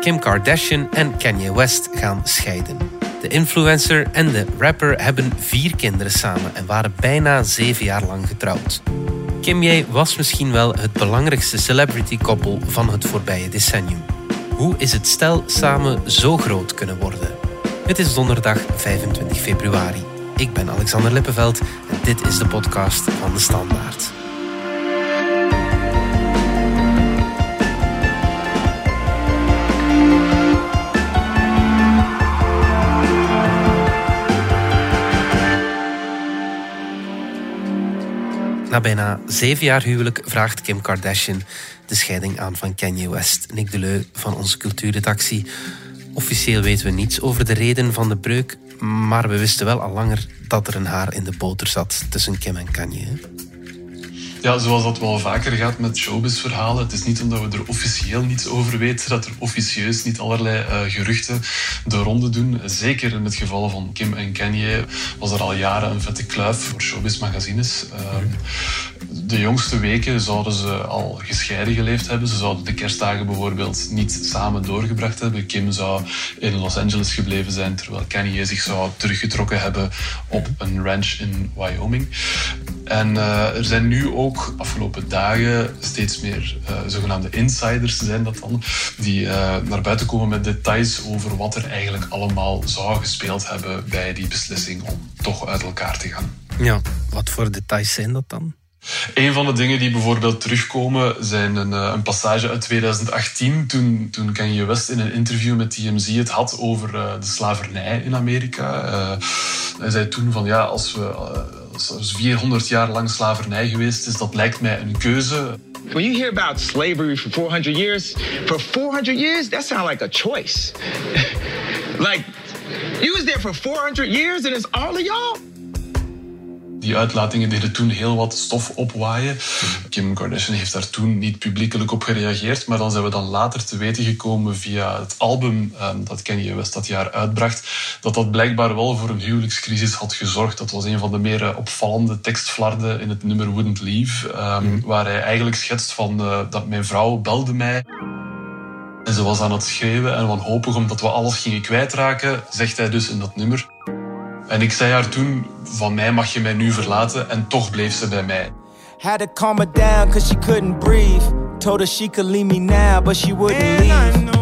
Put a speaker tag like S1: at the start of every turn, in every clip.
S1: Kim Kardashian en Kanye West gaan scheiden. De influencer en de rapper hebben vier kinderen samen en waren bijna zeven jaar lang getrouwd. Kim Ye was misschien wel het belangrijkste celebrity-koppel van het voorbije decennium. Hoe is het stel samen zo groot kunnen worden? Het is donderdag 25 februari. Ik ben Alexander Lippenveld en dit is de podcast van De Standaard. Na bijna zeven jaar huwelijk vraagt Kim Kardashian de scheiding aan van Kanye West. Nick Deleu van onze cultuurredactie. Officieel weten we niets over de reden van de breuk, maar we wisten wel al langer dat er een haar in de boter zat tussen Kim en Kanye.
S2: Ja, zoals dat wel vaker gaat met showbiz-verhalen. Het is niet omdat we er officieel niets over weten, dat er officieus niet allerlei uh, geruchten de ronde doen. Zeker in het geval van Kim en Kanye was er al jaren een vette kluif voor showbiz-magazines. Uh, de jongste weken zouden ze al gescheiden geleefd hebben. Ze zouden de kerstdagen bijvoorbeeld niet samen doorgebracht hebben. Kim zou in Los Angeles gebleven zijn, terwijl Kanye zich zou teruggetrokken hebben op een ranch in Wyoming. En uh, er zijn nu ook afgelopen dagen steeds meer uh, zogenaamde insiders zijn dat dan, die uh, naar buiten komen met details over wat er eigenlijk allemaal zou gespeeld hebben bij die beslissing om toch uit elkaar te gaan.
S1: Ja, wat voor details zijn dat dan?
S2: Een van de dingen die bijvoorbeeld terugkomen zijn een, een passage uit 2018. Toen, toen Kanye West in een interview met TMZ het had over uh, de slavernij in Amerika. Uh, hij zei toen van ja, als we als 400 jaar lang slavernij geweest is, dat lijkt mij een keuze.
S3: When you hear about slavery for 400 years, for 400 years, that sounds like a choice. like, you was there for 400 years and it's all of y'all?
S2: Die uitlatingen deden toen heel wat stof opwaaien. Kim Kardashian heeft daar toen niet publiekelijk op gereageerd, maar dan zijn we dan later te weten gekomen via het album um, dat Kanye West dat jaar uitbracht, dat dat blijkbaar wel voor een huwelijkscrisis had gezorgd. Dat was een van de meer uh, opvallende tekstflarden in het nummer Wouldn't Leave, um, mm. waar hij eigenlijk schetst van uh, dat mijn vrouw belde mij. En ze was aan het schreeuwen en wanhopig omdat we alles gingen kwijtraken, zegt hij dus in dat nummer. En ik zei haar toen, van mij mag je mij nu verlaten. En toch bleef ze bij mij. Had to calm her down cause she couldn't breathe. Told her she could leave me now, but she wouldn't leave.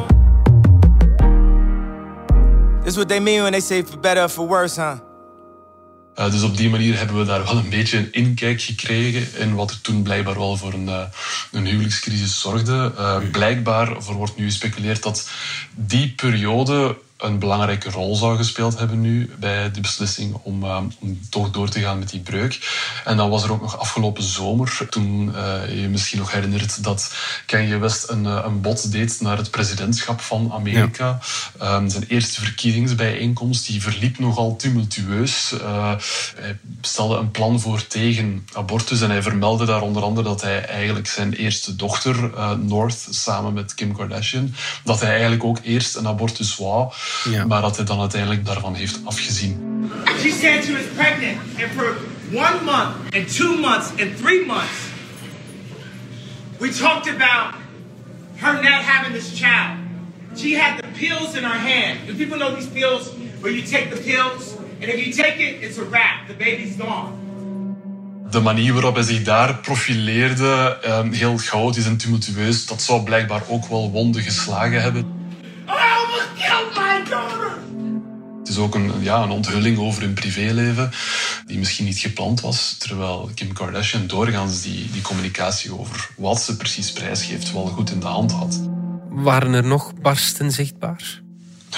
S2: This what they mean when they say for better or for worse, huh? Uh, dus op die manier hebben we daar wel een beetje een inkijk gekregen in wat er toen blijkbaar wel voor een, uh, een huwelijkscrisis zorgde. Uh, blijkbaar voor wordt nu gespeculeerd dat die periode een belangrijke rol zou gespeeld hebben nu bij de beslissing om, uh, om toch door te gaan met die breuk. En dan was er ook nog afgelopen zomer, toen uh, je misschien nog herinnert dat Kanye West een, uh, een bod deed naar het presidentschap van Amerika. Ja. Um, zijn eerste verkiezingsbijeenkomst die verliep nogal tumultueus. hij stelde een plan voor tegen abortus en hij vermeldde daar onder andere dat hij eigenlijk zijn eerste dochter, North, samen met Kim Kardashian, dat hij eigenlijk ook eerst een abortus wou. Ja. Maar dat hij dan uiteindelijk daarvan heeft afgezien. She said she was pregnant and for one month and two months and three months we talked about her not having this child. She had the pills in her hand. Do people know these pills where you take the pills and if you take it, it's a wrap. The baby's gone. De manier waarop hij zich daar profileerde, um, heel chaotisch en tumultueus, dat zou blijkbaar ook wel wonden geslagen hebben. Het is ook een, ja, een onthulling over hun privéleven die misschien niet gepland was. Terwijl Kim Kardashian doorgaans die, die communicatie over wat ze precies prijsgeeft wel goed in de hand had.
S1: Waren er nog barsten zichtbaar?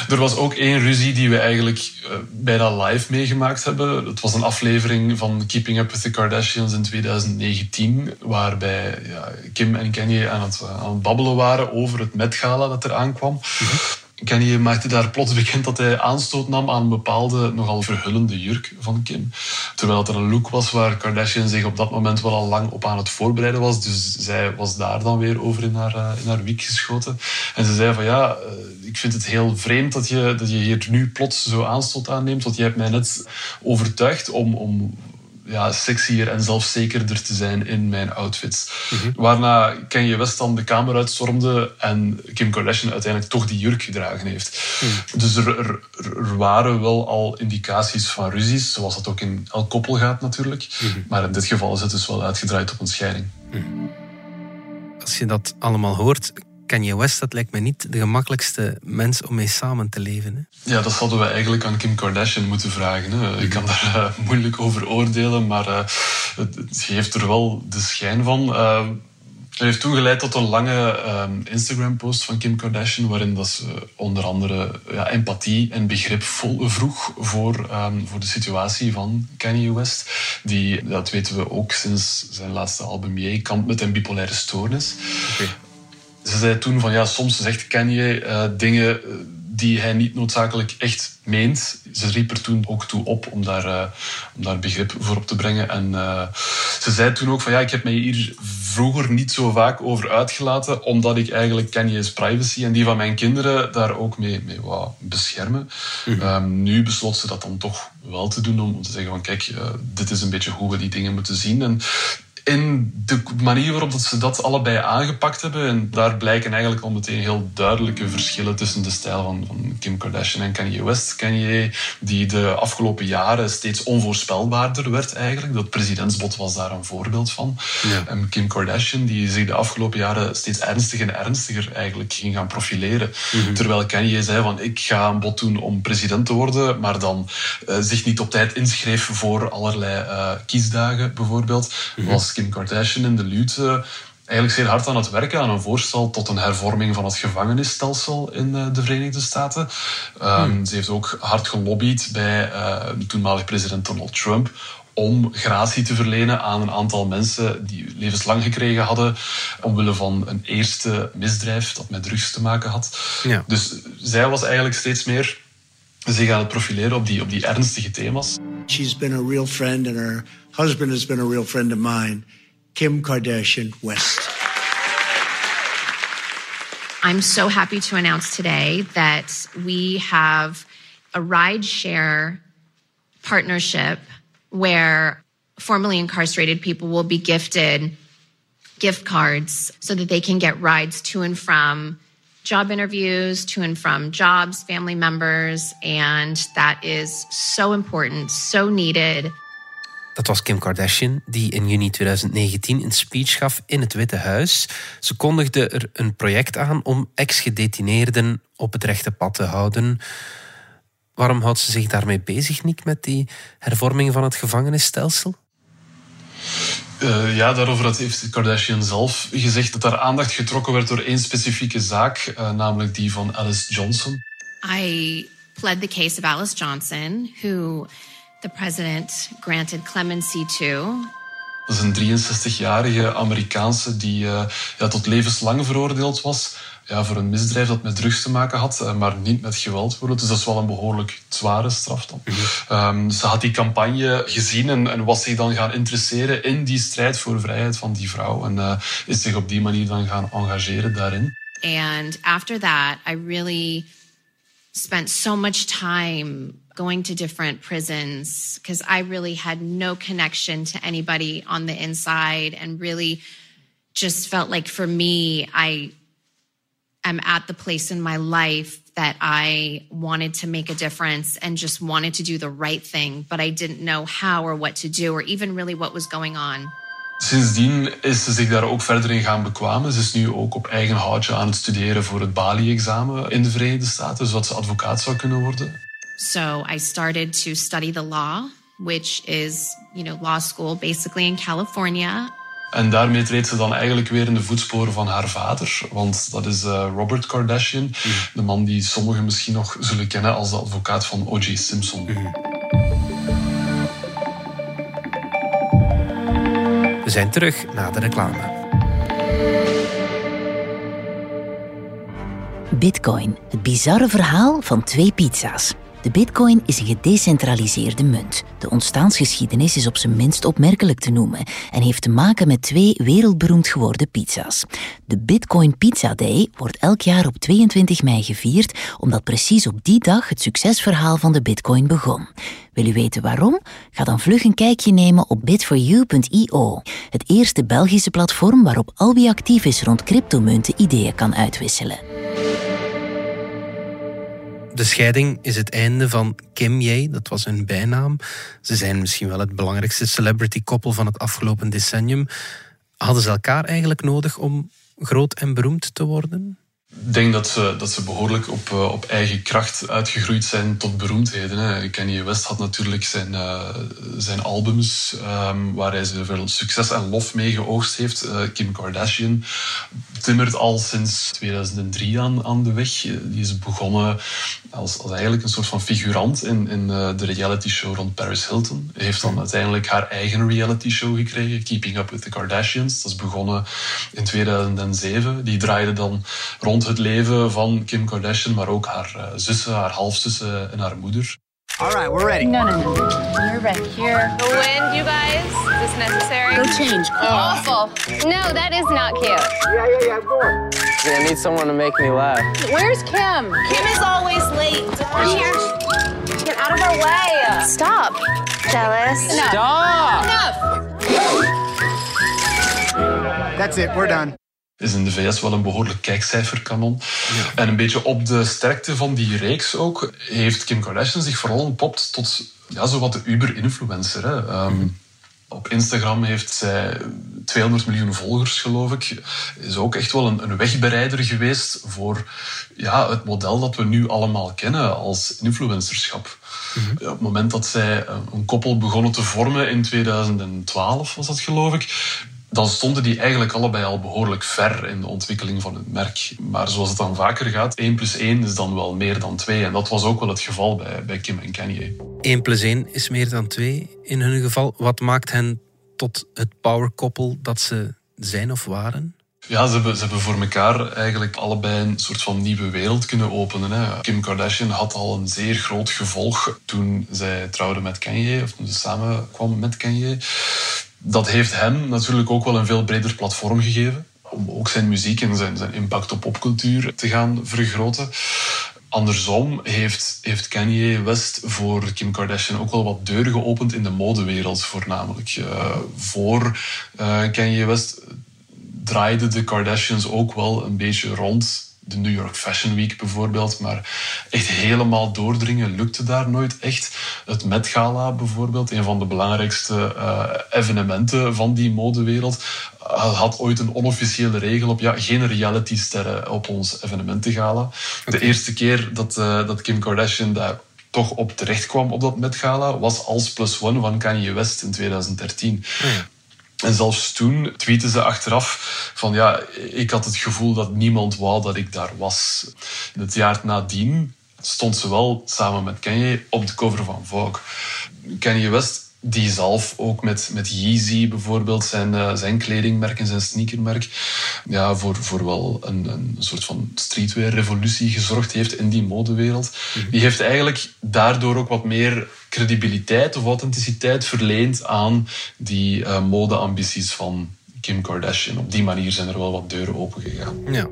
S2: Er was ook één ruzie die we eigenlijk uh, bijna live meegemaakt hebben. Het was een aflevering van Keeping Up with the Kardashians in 2019, waarbij ja, Kim en Kanye aan het, aan het babbelen waren over het Met Gala dat er aankwam. Mm -hmm. Kanye maakte daar plots bekend dat hij aanstoot nam aan een bepaalde nogal verhullende jurk van Kim. Terwijl het er een look was waar Kardashian zich op dat moment wel al lang op aan het voorbereiden was. Dus zij was daar dan weer over in haar, uh, in haar wiek geschoten. En ze zei van ja, uh, ik vind het heel vreemd dat je, dat je hier nu plots zo aanstoot aanneemt. Want je hebt mij net overtuigd om, om ja, sexier en zelfzekerder te zijn in mijn outfits. Mm Waarna Kanye West dan de kamer uitstormde en Kim Kardashian uiteindelijk toch die jurk gedragen heeft. Mhm. Dus er, er, waren wel al indicaties van ruzies, zoals dat ook in elk koppel gaat natuurlijk. Mhm. Maar in dit geval is het dus wel uitgedraaid op een scheiding. Mhm.
S1: Als je dat allemaal hoort, Kanye West, dat lijkt me niet de gemakkelijkste mens om mee samen te leven.
S2: Hè? Ja, dat hadden we eigenlijk aan Kim Kardashian moeten vragen. Hè. Ik kan daar uh, moeilijk over oordelen, maar uh, het, het, geeft er wel de schijn van. Uh, dat heeft toen geleid tot een lange Instagram-post van Kim Kardashian, waarin dat ze onder andere ja, empathie en begrip vol vroeg voor, um, voor de situatie van Kanye West. Die, dat weten we ook sinds zijn laatste album Ye, kampt met een bipolaire stoornis. Okay ze zei toen van ja, soms zegt Kanye uh, dingen eh, die hij niet noodzakelijk echt meent. Ze riep er toen ook toe op om daar, uh, om daar begrip voor op te brengen. En uh, ze zei toen ook van ja, ik heb mij hier vroeger niet zo vaak over uitgelaten, omdat ik eigenlijk Kanye's privacy en die van mijn kinderen daar ook mee, mee wou beschermen. Mm um, nu besloot ze dat dan toch wel te doen om te zeggen van kijk, uh, dit is een beetje hoe we die dingen moeten zien. En in de manier waarop dat ze dat allebei aangepakt hebben. En daar blijken eigenlijk al meteen heel duidelijke verschillen tussen de stijl van, van Kim Kardashian en Kanye West. Kanye, die de afgelopen jaren steeds onvoorspelbaarder werd eigenlijk. Dat presidentsbod was daar een voorbeeld van. Ja. En Kim Kardashian, die zich de afgelopen jaren steeds ernstiger en ernstiger eigenlijk ging gaan profileren. Mhm. Terwijl Kanye zei van ik ga een bod doen om president te worden, maar dan uh, zich niet op tijd inschreef voor allerlei uh, kiesdagen bijvoorbeeld. Mm Was Kim Kardashian in de Lute eigenlijk zeer hard aan het werken aan een voorstel tot een hervorming van het gevangenisstelsel in eh, de Verenigde Staten. Um, hmm. Ze heeft ook hard gelobbyd bij uh, toenmalig president Donald Trump om gratie te verlenen aan een aantal mensen die levenslang gekregen hadden omwille van een eerste misdrijf dat met drugs te maken had. Ja. Dus zij was eigenlijk steeds meer zich aan het profileren op die, op die ernstige thema's.
S4: She's been a real friend and her husband has been a real friend of mine, Kim Kardashian West.
S5: I'm so happy to announce today that we have a ride share partnership where formerly incarcerated people will be gifted gift cards so that they can get rides to and from job interviews, to and from jobs, family members. And that is so important, so needed.
S1: Dat was Kim Kardashian, die in juni 2019 een speech gaf in het Witte Huis. Ze kondigde er een project aan om ex-gedetineerden op het rechte pad te houden. Waarom houdt ze zich daarmee bezig, Nick, met die hervorming van het gevangenisstelsel?
S2: Uh, ja, daarover heeft Kardashian zelf gezegd dat daar aandacht getrokken werd door één specifieke zaak, uh, namelijk die van Alice Johnson.
S5: I pled the case of Alice Johnson, who the president granted clemency to.
S2: Dat is een 63-jarige Amerikaanse die uh, ja, tot levenslang veroordeeld was ja, voor een misdrijf dat met drugs te maken had, eh, maar niet met geweld. Dus dat is wel een behoorlijk zware straf dan. um, ze had die campagne gezien en, en, was zich dan gaan interesseren in die strijd voor vrijheid van die vrouw. En uh, is zich op die manier dan gaan engageren daarin.
S5: And after that, I really spent so much time going to different prisons because I really had no connection to anybody on the inside and really just felt like for me, I am at the place in my life that I wanted to make a difference and just wanted to do the right thing, but I didn't know how or what to do or even really what was going on.
S2: Sindsdien is ze zich daar ook verder in gaan bekwamen. Ze is nu ook op eigen houtje aan het studeren voor het Bali-examen in de Verenigde Staten, zodat ze advocaat zou kunnen worden.
S5: So I started to study the law, which is, you know, law school basically in California.
S2: En daarmee treedt ze dan eigenlijk weer in de voetsporen van haar vader. Want dat is uh, Robert Kardashian. Mm. De man die sommigen misschien nog zullen kennen als de advocaat van O.J. Simpson. Mm.
S1: We zijn terug na de reclame.
S6: Bitcoin, het bizarre verhaal van twee pizza's. De bitcoin is een gedecentraliseerde munt. De ontstaansgeschiedenis is op zijn minst opmerkelijk te noemen en heeft te maken met twee wereldberoemd geworden pizza's. De Bitcoin Pizza Day wordt elk jaar op 22 mei gevierd, omdat precies op die dag het succesverhaal van de bitcoin begon. Wil u weten waarom? Ga dan vlug een kijkje nemen op bit4u.io, het eerste Belgische platform waarop al wie actief is rond cryptomunten ideeën kan uitwisselen.
S1: De scheiding is het einde van Kim Ye, dat was hun bijnaam. Ze zijn misschien wel het belangrijkste celebrity-koppel van het afgelopen decennium. Hadden ze elkaar eigenlijk nodig om groot en beroemd te worden?
S2: Ik denk dat ze, dat ze behoorlijk op, eh, op eigen kracht uitgegroeid zijn tot beroemdheden. Hè. Kanye West had natuurlijk zijn, uh, zijn albums um, waar hij zoveel succes en lof mee geoogst heeft. Uh, Kim Kardashian timmert al sinds 2003 aan, aan de weg. Die is begonnen als, als eigenlijk een soort van figurant in, in de reality show rond Paris Hilton. Heeft dan uiteindelijk haar eigen reality show gekregen, Keeping Up with the Kardashians. Dat is begonnen in 2007. Die draaide dan rond het leven van Kim Kardashian, maar ook haar uh, zussen, haar halfzussen en haar moeder.
S7: All right, we're ready.
S8: No, no, no. You're ready. Here.
S9: The wind, you guys. Is this necessary?
S8: Go change.
S9: Oh. Awful. No, that is not cute.
S7: Yeah, yeah, yeah, go on.
S10: I need someone to make me laugh.
S8: Where's Kim?
S9: Kim is always late.
S8: Here.
S9: Get out of our way.
S8: Stop.
S9: Jealous.
S10: No. Stop.
S9: Enough.
S7: That's it, we're done.
S2: Is in de VS wel een behoorlijk kijkcijferkanon. En een beetje op de sterkte van die reeks ook heeft Kim Kardashian zich vooral ontpopt tot ja, zo wat de Uber-influencer. Hè. Um, op Instagram heeft zij 200 miljoen volgers, geloof ik. Is ook echt wel een, een wegbereider geweest voor ja, het model dat we nu allemaal kennen als influencerschap. Mm-hmm. Op het moment dat zij een koppel begonnen te vormen in 2012, was dat geloof ik, dan stonden die eigenlijk allebei al behoorlijk ver in de ontwikkeling van het merk. Maar zoals het dan vaker gaat, 1 plus 1 is dan wel meer dan 2. En dat was ook wel het geval bij, bij Kim en Kanye.
S1: 1 plus 1 is meer dan 2 in hun geval. Wat maakt hen tot het powerkoppel dat ze zijn of waren?
S2: Ja, ze hebben, ze hebben voor elkaar eigenlijk allebei een soort van nieuwe wereld kunnen openen. Hè. Kim Kardashian had al een zeer groot gevolg toen zij trouwde met Kanye, of toen ze samenkwam met Kanye dat heeft hem natuurlijk ook wel een veel breder platform gegeven. Om ook zijn muziek en zijn, zijn impact op popcultuur te gaan vergroten. Andersom heeft, heeft Kanye West voor Kim Kardashian ook wel wat deuren geopend in de modewereld, voornamelijk. Uh, voor uh, Kanye West draaiden de Kardashians ook wel een beetje rond de New York Fashion Week bijvoorbeeld. Maar echt helemaal doordringen lukte daar nooit echt. Het Met Gala bijvoorbeeld, een van de belangrijkste uh, evenementen van die modewereld, uh, had ooit een onofficiële regel op ja, geen reality-sterren op ons evenementengala. De eerste keer dat, uh, dat Kim Kardashian daar toch op terecht kwam op dat Met Gala was als plus one van Kanye West in 2013. Ja. En zelfs toen tweette ze achteraf van ja, ik had het gevoel dat niemand wou dat ik daar was. Het jaar nadien stond ze wel samen met Kanye op de cover van Vogue. Kanye West die zelf ook met, met Yeezy bijvoorbeeld, zijn, uh, zijn kledingmerk en zijn sneakermerk, ja, voor, voor wel een, een soort van streetwear-revolutie gezorgd heeft in die modewereld. Mm-hmm. Die heeft eigenlijk daardoor ook wat meer credibiliteit of authenticiteit verleend aan die uh, modeambities van Kim Kardashian. Op die manier zijn er wel wat deuren opengegaan.
S1: Ja.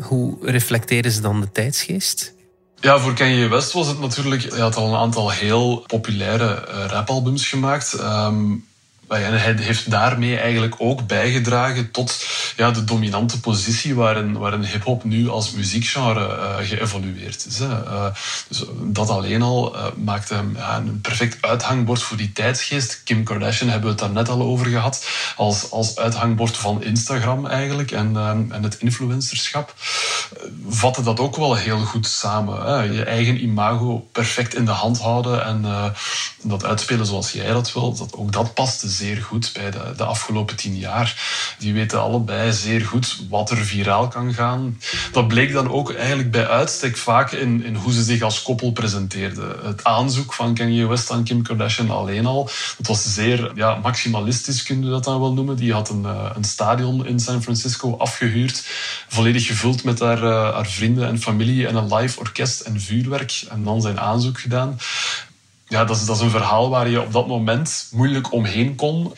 S1: Hoe reflecteren ze dan de tijdsgeest?
S2: Ja, voor Kanye West was het natuurlijk... Hij had al een aantal heel populaire uh, rapalbums gemaakt. Um, en hij heeft daarmee eigenlijk ook bijgedragen tot ja, de dominante positie waarin, waarin hip-hop nu als muziekgenre uh, geëvolueerd is. Uh, dus dat alleen al uh, maakt hem een perfect uithangbord voor die tijdsgeest. Kim Kardashian hebben we het daar net al over gehad, als, als uithangbord van Instagram eigenlijk en, en het influencerschap. vatte dat ook wel heel goed samen. Je eigen imago perfect in de hand houden en dat uitspelen zoals jij dat wil, dat, ook dat past zeer goed bij de, de afgelopen tien jaar. Die weten allebei zeer goed wat er viraal kan gaan. Dat bleek dan ook eigenlijk bij uitstek vaak in, in hoe ze zich als koppel presenteerden. Het aanzoek van Kanye West aan Kim Kardashian alleen al, dat was zeer ja, maximalistisch, kun je dat dan wel noemen. Die had een, een stadion in San Francisco afgehuurd, volledig gevuld met haar, uh, haar vrienden en familie en een live orkest en vuurwerk. En dan zijn aanzoek gedaan ja, dat is, dat is een verhaal waar je op dat moment moeilijk omheen kon.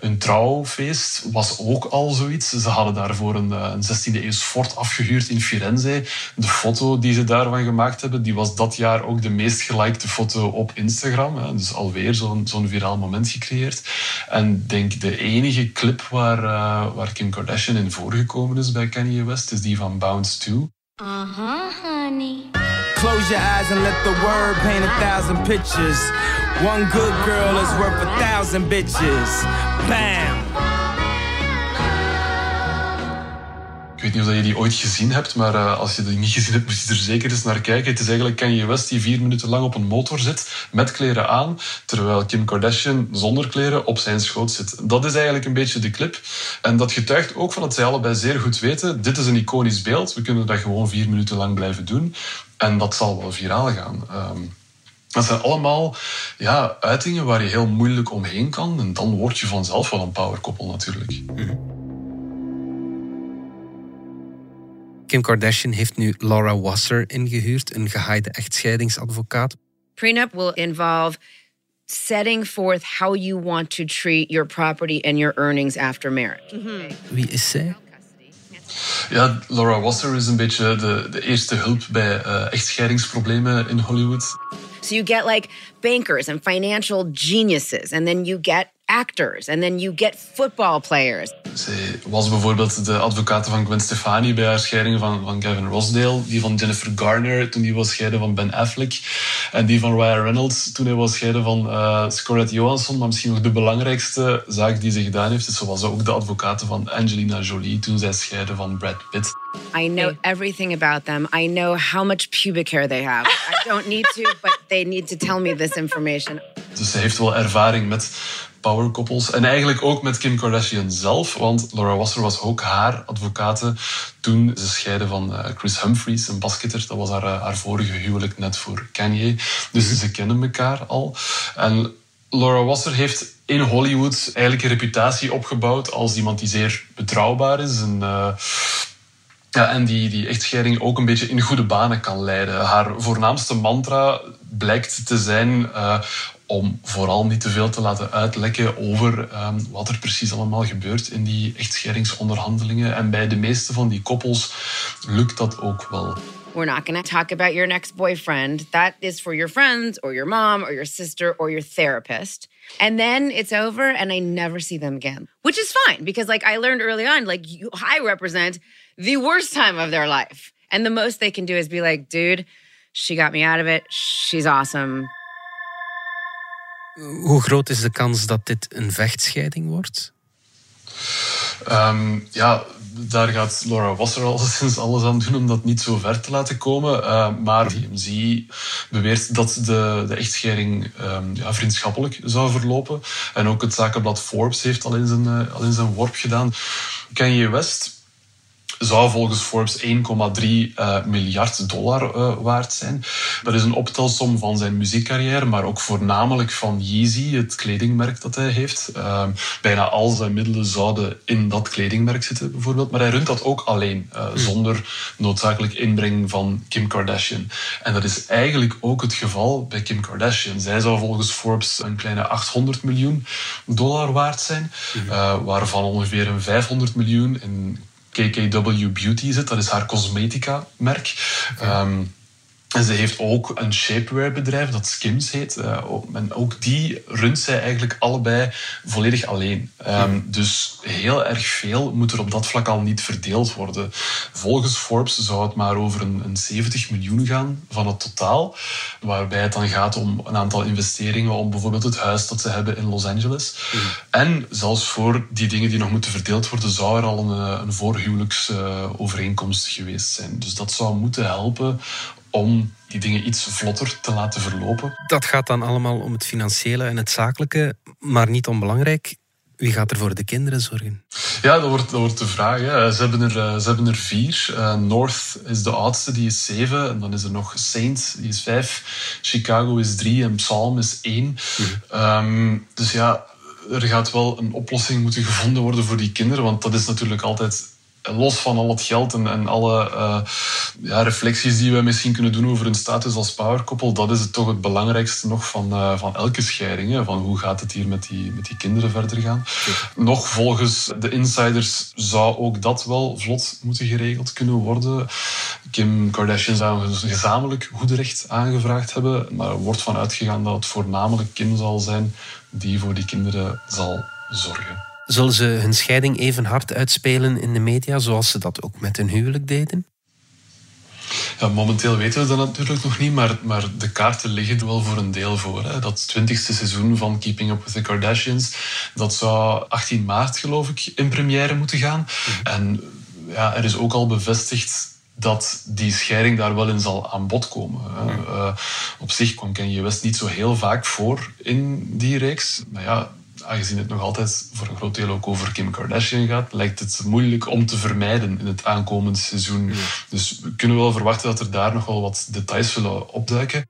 S2: Een trouwfeest was ook al zoiets. Ze hadden daarvoor een, eh, een 16e eeuws fort afgehuurd in Firenze. De foto die ze daarvan gemaakt hebben, die was dat jaar ook de meest gelikte foto op Instagram. Hè. Dus alweer zo'n zo'n viraal moment gecreëerd. En denk de enige clip waar, uh, waar Kim Kardashian in voorgekomen is bij Kanye West, is die van Bounce 2. Uh-huh, honey. Close your eyes and let the word paint a thousand pictures. One good girl is worth a thousand bitches. Bam! Ik weet niet of je die ooit gezien hebt, maar uh, als je die niet gezien hebt, moet je er zeker eens naar kijken. Het is eigenlijk Kanye West die vier minuten lang op een motor zit, met kleren aan, terwijl Kim Kardashian zonder kleren op zijn schoot zit. Dat is eigenlijk een beetje de clip. En dat getuigt ook van dat zij allebei zeer goed weten, dit is een iconisch beeld, we kunnen dat gewoon vier minuten lang blijven doen. En dat zal wel viraal gaan. Um, dat zijn allemaal ja, uitingen waar je heel moeilijk omheen kan. En dan word je vanzelf wel een powerkoppel natuurlijk.
S1: Kim Kardashian heeft nu Laura Wasser ingehuurd, een gehaaide echtscheidingsadvocaat.
S11: Prenup will involve setting forth how you want to treat your property and your earnings after marriage. Mm
S1: -hmm. Wie is zij?
S2: Ja, Laura Wasser is een beetje de, de eerste hulp bij uh, echtscheidingsproblemen in Hollywood.
S11: So you get like bankers and financial geniuses, and then you get actors, and then you get football players.
S2: Was bijvoorbeeld de advocaat van Gwen Stefani bij haar scheiding van, van Gavin Rossdale. Die van Jennifer Garner toen die was scheiden van Ben Affleck. En die van Ryan Reynolds toen hij was scheiden van uh, Scarlett Johansson. Maar misschien nog de belangrijkste zaak die ze gedaan heeft, is ze was ook de advocaat van Angelina Jolie toen zij scheiden van Brad Pitt.
S11: I know everything about them. I know how much pubic hair they have. I don't need to, but they need to tell me this information.
S2: Dus ze heeft wel ervaring met powerkoppels. En eigenlijk ook met Kim Kardashian zelf, want Laura Wasser was ook haar advocate toen ze scheiden van uh, Chris Humphries, een basketter. Dat was haar, uh, haar vorige huwelijk net voor Kanye. Dus ze kennen elkaar al. En Laura Wasser heeft in Hollywood eigenlijk een reputatie opgebouwd als iemand die zeer betrouwbaar is. En, uh, ja, en die, die echtscheiding ook een beetje in goede banen kan leiden. Haar voornaamste mantra blijkt te zijn uh, om vooral niet te veel te laten uitlekken over um, wat er precies allemaal gebeurt in die echtscheidingsonderhandelingen. En bij de meeste van die koppels lukt dat ook wel.
S11: We're not going to talk about your next boyfriend. That is for your friends or your mom or your sister or your therapist. And then it's over and I never see them again. Which is fine because like I learned early on like you, I represent the worst time of their life. And the most they can do is be like, dude, she got me out of it. She's awesome.
S1: Hoe groot is de kans dat dit een vechtscheiding wordt?
S2: Um, ja, daar gaat Laura Wasser al sinds alles aan doen om dat niet zo ver te laten komen. Uh, maar TMZ beweert dat de, de echtscheiding um, ja, vriendschappelijk zou verlopen. En ook het zakenblad Forbes heeft al in zijn, uh, al in zijn worp gedaan. Kanye West zou volgens Forbes 1,3 uh, miljard dollar uh, waard zijn. Dat is een optelsom van zijn muziekcarrière, maar ook voornamelijk van Yeezy, het kledingmerk dat hij heeft. Uh, bijna al zijn middelen zouden in dat kledingmerk zitten, bijvoorbeeld. Maar hij runt dat ook alleen, hmm. zonder noodzakelijk inbreng van Kim Kardashian. En dat is eigenlijk ook het geval bij Kim Kardashian. Zij zou volgens Forbes een kleine 800 miljoen dollar waard zijn, hmm. waarvan ongeveer een 500 miljoen in KKW Beauty zit. Dat is haar cosmetica-merk. Um, en ze heeft ook een shapewear-bedrijf dat Skims heet. Uh, en ook die runt zij eigenlijk allebei volledig alleen. Um, dus heel erg veel moet er op dat vlak al niet verdeeld worden. Volgens Forbes zou het maar over een, een 70 miljoen gaan van het totaal. Waarbij het dan gaat om een aantal investeringen, om bijvoorbeeld het huis dat ze hebben in Los Angeles. Mm. En zelfs voor die dingen die nog moeten verdeeld worden, zou er al een, een voorhuwelijksovereenkomst geweest zijn. Dus dat zou moeten helpen om die dingen iets vlotter te laten verlopen.
S1: Dat gaat dan allemaal om het financiële en het zakelijke, maar niet onbelangrijk. Wie gaat er voor de kinderen zorgen?
S2: Ja, dat wordt, dat wordt de vraag. Hè. Ze, hebben er, eh, ze hebben er vier. Uh, North is de oudste, die is zeven. En dan is er nog Saint, die is vijf. Chicago is drie en Psalm is één. Um, dus ja, er gaat wel een oplossing moeten gevonden worden voor die kinderen. Want dat is natuurlijk altijd los van al het geld en, en alle uh, ja, reflecties die we misschien kunnen doen over hun status als powerkoppel, dat is het toch het belangrijkste nog van, uh, van elke scheiding. Hè? Van hoe gaat het hier met die, met die kinderen verder gaan? Nog volgens de insiders zou ook dat wel vlot moeten geregeld kunnen worden. Kim Kardashian zou een gezamenlijk goederecht aangevraagd hebben, maar er wordt van uitgegaan dat het voornamelijk Kim zal zijn die voor die kinderen zal zorgen.
S1: Zullen ze hun scheiding even hard uitspelen in de media, zoals ze dat ook met hun huwelijk deden?
S2: Ja, momenteel weten we dat natuurlijk nog niet, maar, maar de kaarten liggen er wel voor een deel voor. Hè. Dat twintigste seizoen van Keeping Up with the Kardashians, dat zou 18 maart geloof ik in première moeten gaan. Mhm. En ja, er is ook al bevestigd dat die scheiding daar wel in zal aan bod komen. Uh, op zich kwam Kanye West niet zo heel vaak voor in die reeks. Maar ja, aangezien het nog altijd voor een groot deel ook over Kim Kardashian gaat, lijkt het moeilijk om te vermijden in het aankomende seizoen. Dus we kunnen wel verwachten dat er daar nog wel wat details zullen opduiken.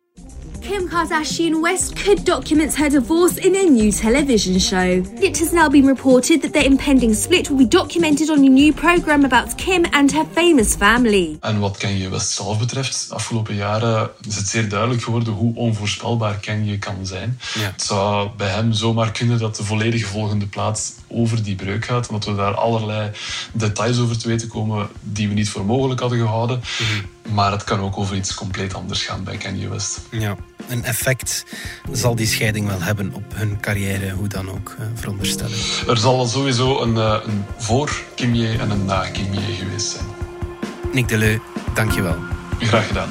S12: Kim Kardashian West could document her divorce in a new television show. It has now been reported that their impending split will be documented on a new program about Kim and her famous family.
S2: En wat Kanye West zelf betreft, de afgelopen jaren is het zeer duidelijk geworden hoe onvoorspelbaar Kanye kan zijn. Ja. Het zou bij hem zomaar kunnen dat de volledige volgende plaats over die breuk gaat. En dat we daar allerlei details over te weten komen die we niet voor mogelijk hadden gehouden. Mhm. Maar het kan ook over iets compleet anders gaan bij Kanye West.
S1: Ja, een effect zal die scheiding wel hebben op hun carrière, hoe dan ook, eh, veronderstellen.
S2: Er zal sowieso een, eh, een voor Kimje en een na Kimje geweest zijn.
S1: Nick Deleu, dankjewel.
S2: Graag gedaan.